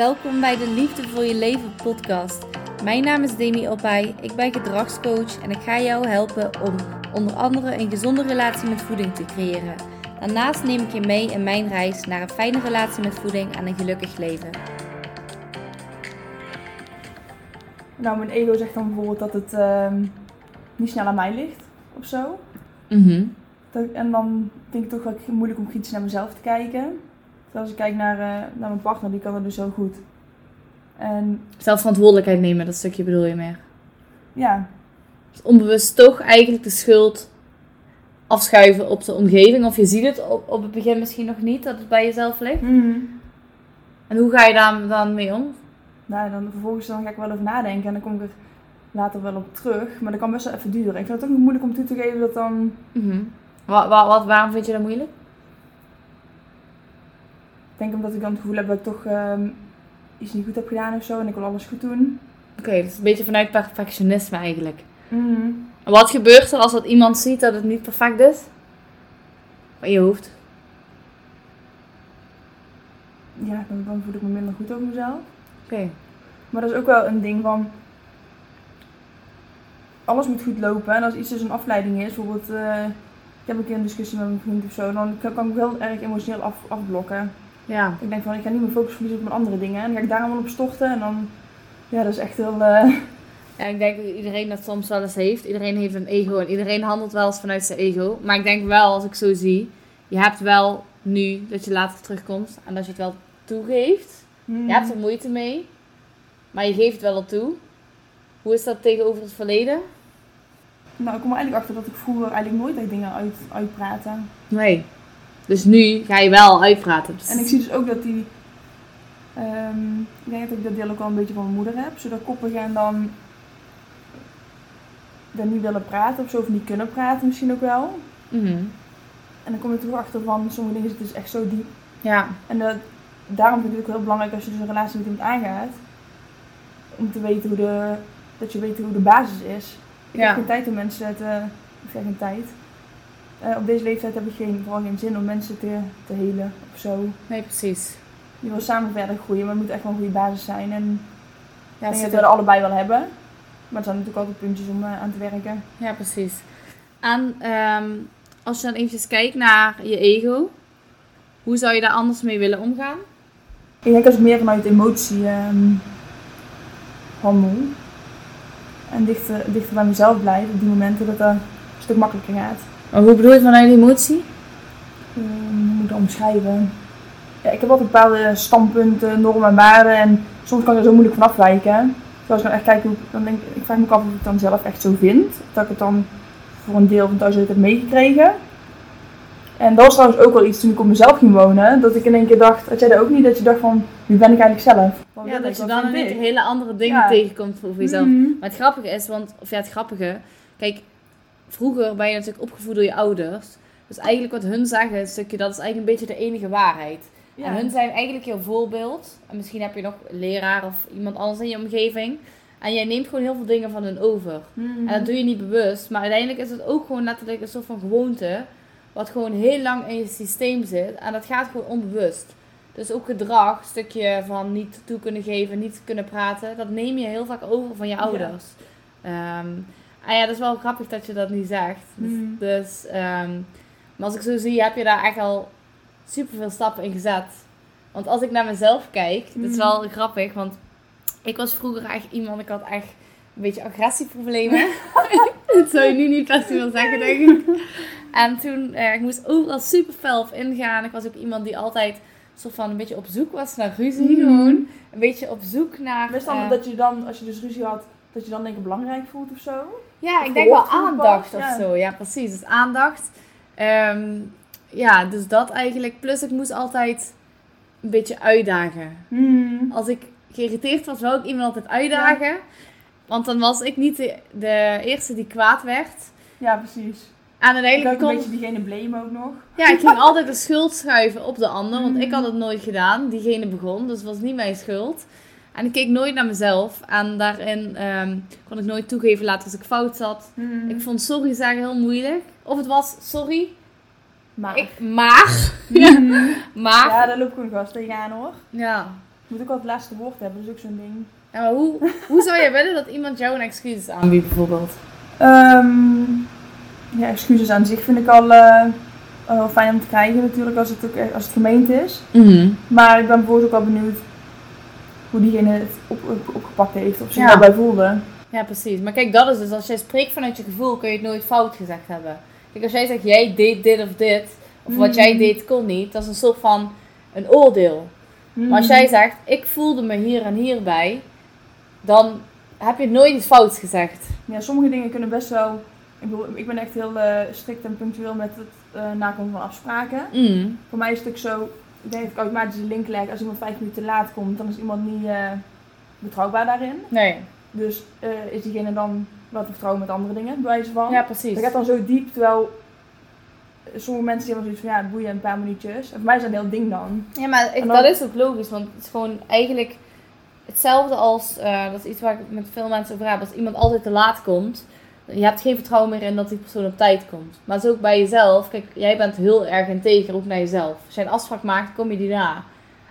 Welkom bij de Liefde voor je leven podcast. Mijn naam is Demi Opay, ik ben gedragscoach en ik ga jou helpen om onder andere een gezonde relatie met voeding te creëren. Daarnaast neem ik je mee in mijn reis naar een fijne relatie met voeding en een gelukkig leven. Nou, mijn ego zegt dan bijvoorbeeld dat het ehm, niet snel aan mij ligt of zo. Mhm. Dat- en dan vind ik het toch wel moeilijk om kritisch naar mezelf te kijken. Terwijl als ik kijk naar, eh, naar mijn partner, die kan dat dus zo goed. En Zelfverantwoordelijkheid nemen, dat stukje bedoel je meer. ja, Dus onbewust toch eigenlijk de schuld afschuiven op de omgeving. Of je ziet het op, op het begin misschien nog niet, dat het bij jezelf ligt. En hoe ga je daar dan mee om? nou, dan vervolgens dan ga ik wel over nadenken en dan kom ik er later wel op terug. Maar dat kan best wel even duren. Ik vind het ook moeilijk om toe te geven dat dan... Mhm. Wa- wa- wat, waarom vind je dat moeilijk? Ik denk omdat ik dan het gevoel heb dat ik toch ehm, iets niet goed heb gedaan of zo. En ik wil alles goed doen. Oké, dus een beetje vanuit perfectionisme eigenlijk. En wat gebeurt er als dat iemand ziet dat het niet perfect is? In je hoofd. Ja, dan, dan voel ik me minder goed over mezelf. Oké. Maar dat is ook wel een ding van. Alles moet goed lopen. En als iets dus een afleiding is, bijvoorbeeld. eh, ik heb een keer een discussie met mijn vriend of zo. Dan kan, kan ik heel erg emotioneel af, afblokken. Ja. Ik denk van, ik ga niet mijn focus verliezen op mijn andere dingen. En dan ga ik daar allemaal op storten. En dan. Ja, dat is echt heel. eh, ja. Ik denk dat iedereen dat soms wel eens heeft. Iedereen heeft een ego en iedereen handelt wel eens vanuit zijn ego. Maar ik denk wel, als ik zo zie, je hebt wel nu dat je later terugkomt en dat je het wel toegeeft. Je hebt er moeite mee, maar je geeft wel al toe. Hoe is dat tegenover het verleden? Nou, ik kom er eigenlijk achter dat ik vroeger eigenlijk nooit echt dingen uit, uitpraatte. Nee. Dus nu ga je wel uitpraten. En ik zie dus ook dat die. ehm, ik denk dat ik dat deel ook wel een beetje van mijn moeder heb. Zo dat koppige en dan. dan niet willen praten of zo, of niet kunnen praten misschien ook wel. Mhm. En dan kom je toch achter van sommige dingen zitten dus echt zo diep. Ja. En dat, daarom vind ik het ook heel belangrijk als je dus een relatie met iemand aangaat. Om te weten hoe de, dat je weet hoe de basis is. Ik Ja. heb geen tijd om mensen te, of ja, geen tijd. Eh, op deze leeftijd heb ik geen, vooral geen zin om mensen te, te helen of zo. Nee, precies. Je wil samen verder groeien, maar het moet echt wel een goede basis zijn. En Ja, ik denk dat we er allebei wel hebben. Maar er zijn natuurlijk altijd puntjes om eh, aan te werken. Ja, precies. En ehm, als je dan eventjes kijkt naar je ego, hoe zou je daar anders mee willen omgaan? Ik denk als ik meer vanuit emotie ehm, handel. En dichter, dichter bij mezelf blijf op die momenten dat dat een stuk makkelijker gaat. Maar hoe bedoel je vanuit emotie? Hoe moet ik dat omschrijven? Ja, ik heb altijd bepaalde standpunten, normen en waarden. En soms kan ik er zo moeilijk van afwijken. Dus als ik dan echt kijk, hoe, dan denk ik, ik vraag me ook af of ik het dan zelf echt zo vind. Dat ik het dan voor een deel van thuis uit heb meegekregen. En dat was trouwens ook wel iets toen ik op mezelf ging wonen. Dat ik in één keer dacht, had jij dat ook niet? Dat je dacht van, wie ben ik eigenlijk zelf? Wat Ja, dat je dan ik? hele andere dingen Ja. tegenkomt over jezelf. Mhm. Maar het grappige is, want, of ja, het grappige, kijk, vroeger ben je natuurlijk opgevoed door je ouders. Dus eigenlijk wat hun zeggen, een stukje, dat is eigenlijk een beetje de enige waarheid. Ja. En hun zijn eigenlijk jouw voorbeeld. En misschien heb je nog een leraar of iemand anders in je omgeving. En jij neemt gewoon heel veel dingen van hun over. Mhm. En dat doe je niet bewust. Maar uiteindelijk is het ook gewoon letterlijk een soort van gewoonte. Wat gewoon heel lang in je systeem zit. En dat gaat gewoon onbewust. Dus ook gedrag, een stukje van niet toe kunnen geven, niet kunnen praten. Dat neem je heel vaak over van je ouders. Ehm, en ja, dat is wel grappig dat je dat niet zegt. Dus, Mhm. dus, ehm, maar als ik zo zie, heb je daar echt al super veel stappen in gezet. Want als ik naar mezelf kijk, dat is Mhm. wel grappig. Want ik was vroeger echt iemand, ik had echt een beetje agressieproblemen. dat zou je nu niet best willen zeggen, denk ik. En toen, eh, ik moest overal super fel op ingaan. Ik was ook iemand die altijd soort van een beetje op zoek was naar ruzie gewoon. Een beetje op zoek naar... Wist dan eh, dat je dan, als je dus ruzie had, dat je dan denk ik belangrijk voelt of zo? Ja, ik denk wel aandacht of ja. zo. Ja, precies. Dus aandacht. Ehm, ja, dus dat eigenlijk. Plus ik moest altijd een beetje uitdagen. Als ik geïrriteerd was, wou ik iemand altijd uitdagen. Want dan was ik niet de, de eerste die kwaad werd. Ja, precies. En Ik uiteindelijk ook een kon... beetje diegene blame ook nog. Ja, ik ging altijd de schuld schuiven op de ander. Want ik had het nooit gedaan. Diegene begon. Dus het was niet mijn schuld. En ik keek nooit naar mezelf. En daarin ehm, kon ik nooit toegeven later als ik fout zat. Ik vond sorry zeggen heel moeilijk. Of het was sorry, Maar. ik, maar, Mhm. maar, Ja, daar loop ik gewoon vast tegenaan hoor. ja. moet ook wel het laatste woord hebben, dat is ook zo'n ding. Ja, maar hoe, hoe zou je willen dat iemand jou een excuus aanbiedt bijvoorbeeld? Ehm, ja, excuses aan zich vind ik al eh, wel fijn om te krijgen natuurlijk, als het, ook, echt- als het gemeend is. Maar ik ben bijvoorbeeld ook wel benieuwd hoe diegene het op, op- opgepakt heeft, of zich Ja. daarbij voelde. Ja, precies. Maar kijk, dat is dus, als jij spreekt vanuit je gevoel, kun je het nooit fout gezegd hebben. Kijk, als jij zegt, jij deed dit of dit, of wat jij deed kon niet, dat is een soort van een oordeel. Maar als jij zegt, ik voelde me hier en hierbij, dan heb je nooit iets fouts gezegd. Ja, sommige dingen kunnen best wel... Ik, bedoel, ik ben echt heel eh, strikt en punctueel met het eh, nakomen van afspraken. Mm. Voor mij is het ook zo, ik denk dat ik automatisch een link leg. Als iemand vijf minuten te laat komt, dan is iemand niet eh, betrouwbaar daarin. Nee. Dus eh, is diegene dan wel te vertrouwen met andere dingen, bij wijze van. Ja, precies. Dat gaat dan zo diep, terwijl eh, sommige mensen die hebben zoiets van, ja, boeien een paar minuutjes. En voor mij is dat een heel ding dan. Ja, maar ik, En dan- dat is ook logisch, want het is gewoon eigenlijk hetzelfde als, dat is iets waar ik met veel mensen over heb, als iemand altijd te laat komt, je hebt geen vertrouwen meer in dat die persoon op tijd komt. Maar het is ook bij jezelf, kijk, jij bent heel erg integer, ook naar jezelf. Als jij een afspraak maakt, kom je die na.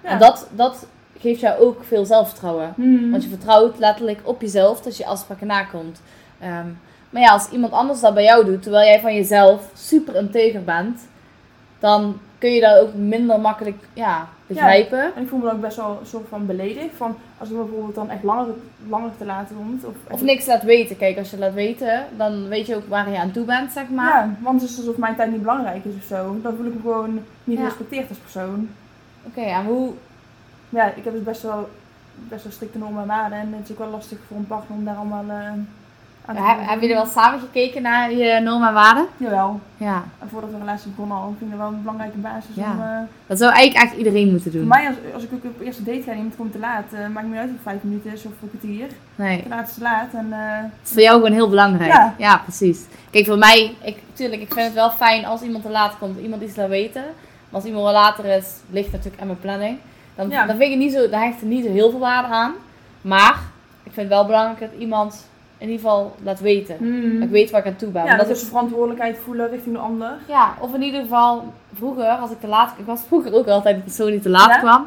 Ja. En dat, dat geeft jou ook veel zelfvertrouwen. Hmm. Want je vertrouwt letterlijk op jezelf dat je afspraken nakomt. Ehm, maar ja, als iemand anders dat bij jou doet, terwijl jij van jezelf super integer bent, dan kun je dat ook minder makkelijk ja, begrijpen. En ik voel me dan ook best wel een soort van beledigd. Van als iemand bijvoorbeeld dan echt langer, langer te laat komt. Of, Of niks laat weten. Kijk, als je laat weten, dan weet je ook waar je aan toe bent, zeg maar. Ja, want het is alsof mijn tijd niet belangrijk is of zo. Dan voel ik me gewoon niet Ja. gerespecteerd als persoon. Oké, en hoe... Ja, ik heb dus best wel, best wel strikte normen en waarden. En het is ook wel lastig voor een partner om daar allemaal eh, aan te Heb, voldoen. heb je er wel samen gekeken naar je normen en waarden? Jawel. Ja. En voordat we een relatie begonnen al, vind ik dat wel een belangrijke basis Ja. om... eh, Dat zou eigenlijk echt iedereen moeten doen. voor mij, als, als ik op eerste date ga en iemand komt te laat, eh, maakt me niet uit of het vijf minuten is of een kwartier. Nee. Te laat is te laat. En, eh, Het is voor jou gewoon heel belangrijk. Ja. precies. Kijk, voor mij, ik, tuurlijk, ik vind het wel fijn als iemand te laat komt, iemand iets laat weten. Maar als iemand wel later is, ligt natuurlijk aan mijn planning. Dan, Ja. dan vind ik het niet zo, daar hecht er niet zo heel veel waarde aan. Maar ik vind het wel belangrijk dat iemand in ieder geval laat weten. hmm. Ik weet waar ik aan toe ben. ja, dat dat is verantwoordelijkheid voelen richting de ander. Ja, of in ieder geval, vroeger, als ik te laat... Ik was vroeger ook altijd de persoon die te laat Ja? kwam.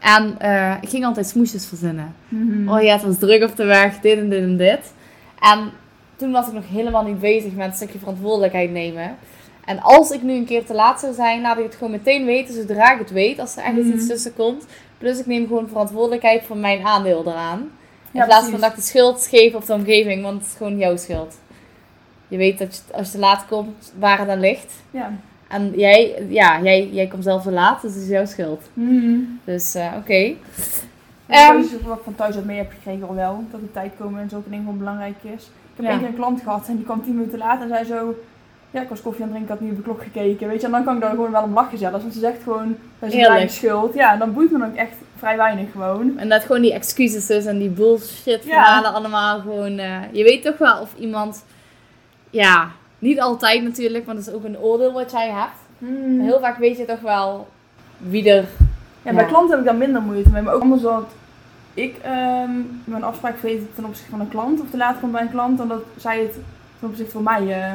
En eh, ik ging altijd smoesjes verzinnen. Mhm. Oh ja, het was druk op de weg, dit en dit en dit. En toen was ik nog helemaal niet bezig met een stukje verantwoordelijkheid nemen. En als ik nu een keer te laat zou zijn, laat ik het gewoon meteen weten zodra ik het weet. Als er ergens Mhm. iets tussen komt. Plus ik neem gewoon verantwoordelijkheid voor mijn aandeel eraan. In Ja, plaats van dat ik de schuld geef op de omgeving, want het is gewoon jouw schuld. Je weet dat je, als je te laat komt, waar het aan ligt. Ja. En jij, ja, jij, jij komt zelf te laat, dus het is jouw schuld. Mhm. Dus eh, oké. Ehm, is wat ik van thuis uit mee heb gekregen al wel. Dat op tijd komen en zo een ding gewoon belangrijk is. Ik heb Ja. één keer een klant gehad en die kwam 10 minuten later en zei zo... Ja, ik was koffie aan het drinken, ik had niet op de klok gekeken. Weet je, en dan kan ik daar gewoon wel om lachen zelfs. Want ze zegt gewoon, dat is eigen schuld. Ja, dan boeit me dan ook echt vrij weinig gewoon. En dat gewoon die excuses dus en die bullshit verhalen allemaal gewoon. eh, je weet toch wel of iemand, ja, niet altijd natuurlijk, want het is ook een oordeel wat jij hebt. Hmm. Heel vaak weet je toch wel wie er. Ja, bij Ja. klanten heb ik daar minder moeite mee. Maar ook anders dat ik ehm, mijn afspraak vergeet ten opzichte van een klant. Of te laat komt bij een klant. Dan dat zij het ten opzichte van mij... eh,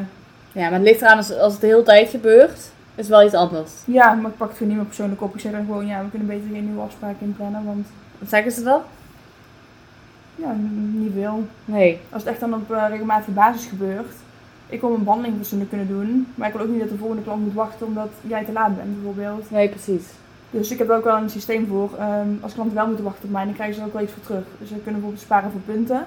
Ja, maar het ligt eraan als, als het de hele tijd gebeurt, is wel iets anders. ja, maar ik pak het gewoon niet meer persoonlijk op. Ik zeg dan gewoon, ja, we kunnen beter geen nieuwe afspraak inplannen. Want Wat zeggen ze dan? ja, niet veel. Nee. Als het echt dan op eh, regelmatige basis gebeurt. Ik wil mijn behandeling fatsoenlijk kunnen doen. Maar ik wil ook niet dat de volgende klant moet wachten omdat jij te laat bent bijvoorbeeld. Nee, precies. Dus ik heb er ook wel een systeem voor. Ehm, als klanten wel moeten wachten op mij, dan krijgen ze er ook wel iets voor terug. Dus ze kunnen bijvoorbeeld sparen voor punten.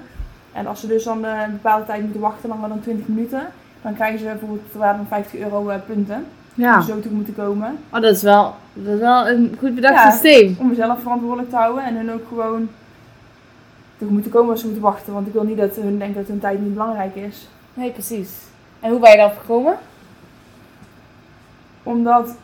En als ze dus dan eh, een bepaalde tijd moeten wachten, langer dan 20 minuten, dan krijgen ze bijvoorbeeld waarde van 50 euro eh, punten. Ja. Om zo toe moeten komen. Oh, dat is wel, dat is wel een goed bedacht Ja. systeem. Om mezelf verantwoordelijk te houden en hun ook gewoon te moeten komen als ze moeten wachten. Want ik wil niet dat hun denken dat hun tijd niet belangrijk is. Nee, precies. En hoe ben je daarop gekomen? Omdat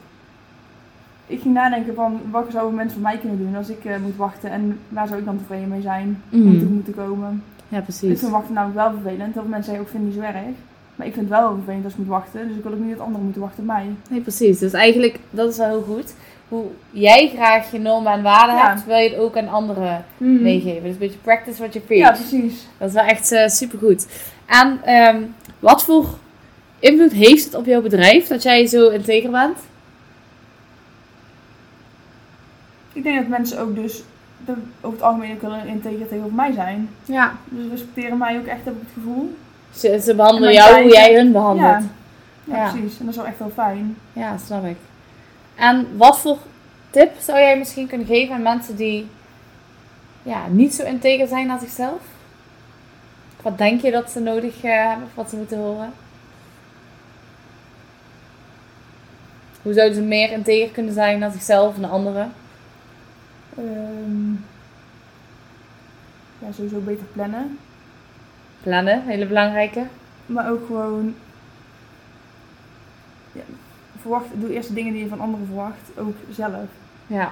ik ging nadenken van wat zouden mensen voor mij kunnen doen als ik eh, moet wachten en waar zou ik dan tevreden mee zijn om Mhm. te moeten komen. Ja, Ik precies. vind wachten namelijk wel vervelend. Heel veel mensen zeggen ook vind ik niet zo erg. Maar ik vind het wel heel vervelend als ik moet wachten. Dus ik wil ook niet dat anderen moeten wachten op mij. Nee, precies. Dus eigenlijk, dat is wel heel goed. Hoe jij graag je normen en waarden Ja. hebt, wil je het ook aan anderen Mhm. meegeven. Dus een beetje practice what you Ja, preach. precies. dat is wel echt super supergoed. En ehm, wat voor invloed heeft het op jouw bedrijf dat jij zo integer bent? Ik denk dat mensen ook dus er over het algemeen ook wel een integer tegenover mij zijn. Ja. Dus respecteren mij ook echt, heb ik het gevoel. Ze, ze behandelen En jou hoe jij hun behandelt. Ja, precies. En dat is wel echt wel fijn. Ja, snap ik. En wat voor tip zou jij misschien kunnen geven aan mensen die ja, niet zo integer zijn naar zichzelf? Wat denk je dat ze nodig eh, hebben of wat ze moeten horen? Hoe zouden ze meer integer kunnen zijn naar zichzelf en naar anderen? Ehm, ja, sowieso beter plannen. Plannen, hele belangrijke. Maar ook gewoon... Ja, verwacht, doe eerst de dingen die je van anderen verwacht, ook zelf. Ja.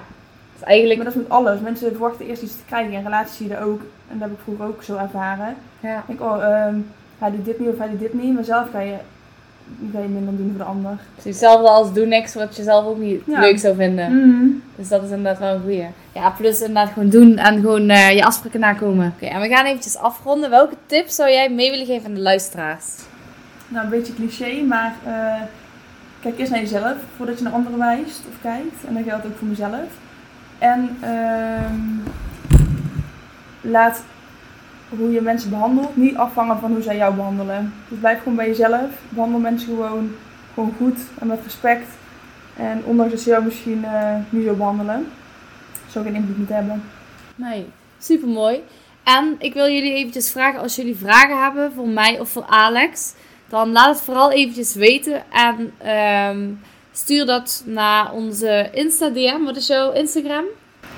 Dus eigenlijk, Maar dat is met alles. Mensen verwachten eerst iets te krijgen. In relaties zie je dat ook. En dat heb ik vroeger ook zo ervaren. ja. Ik denk, oh, ehm, hij doet dit niet of hij doet dit niet. Maar zelf ga je, ga je minder doen voor de ander. Dus hetzelfde als doe niks wat je zelf ook niet Ja. leuk zou vinden. Mhm. Dus dat is inderdaad wel een goeie. Ja, plus inderdaad gewoon doen en gewoon eh, je afspraken nakomen. Oké, en we gaan eventjes afronden. Welke tips zou jij mee willen geven aan de luisteraars? Nou, een beetje cliché, maar eh, kijk eerst naar jezelf voordat je naar anderen wijst of kijkt. En dat geldt ook voor mezelf. En ehm, laat hoe je mensen behandelt niet afhangen van hoe zij jou behandelen. Dus blijf gewoon bij jezelf. Behandel mensen gewoon, gewoon goed en met respect. En ondanks dat ze jou misschien eh, niet zo behandelen, zou geen invloed moeten hebben. Nee, super mooi. En ik wil jullie eventjes vragen, als jullie vragen hebben voor mij of voor Alex, dan laat het vooral eventjes weten. En ehm, stuur dat naar onze Insta-DM. Wat is jouw Instagram?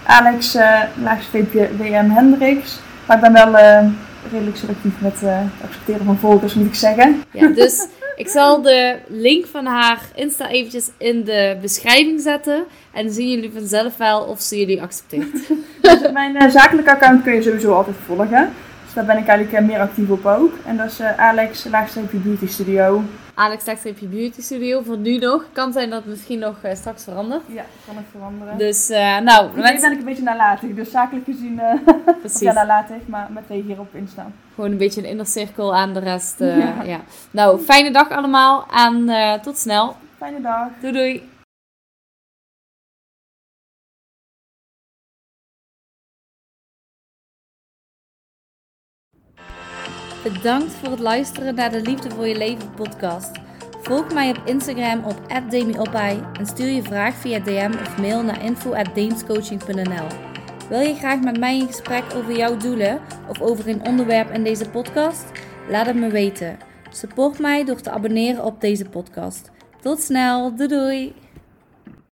Alex, uh, laagstreepje WM Hendricks. Maar ik ben wel eh, redelijk selectief met eh, het accepteren van volgers, moet ik zeggen. Ja, dus ik zal de link van haar Insta eventjes in de beschrijving zetten. En dan zien jullie vanzelf wel of ze jullie accepteert. Dus mijn eh, zakelijke account kun je sowieso altijd volgen. Dus daar ben ik eigenlijk meer actief op ook. En dat is Alex, laagstreepje Beauty Studio. Alex Dagstreepje Beauty Studio voor nu nog. Kan zijn dat het misschien nog eh, straks verandert. Ja, kan ik veranderen. Dus eh, nou, Nu mensen, ben ik een beetje nalatig, dus zakelijk gezien, of precies. ja, nalatig, maar met reageren op Insta. Gewoon een beetje een inner cirkel aan de rest. ja. Ja. Nou, fijne dag allemaal en tot snel. Fijne dag. Doei doei. Bedankt voor het luisteren naar de Liefde voor je leven podcast. Volg mij op Instagram op @demiopai en stuur je vraag via DM of mail naar info@deemscoaching.nl. Wil je graag met mij in gesprek over jouw doelen of over een onderwerp in deze podcast? Laat het me weten. Support mij door te abonneren op deze podcast. Tot snel, doei doei!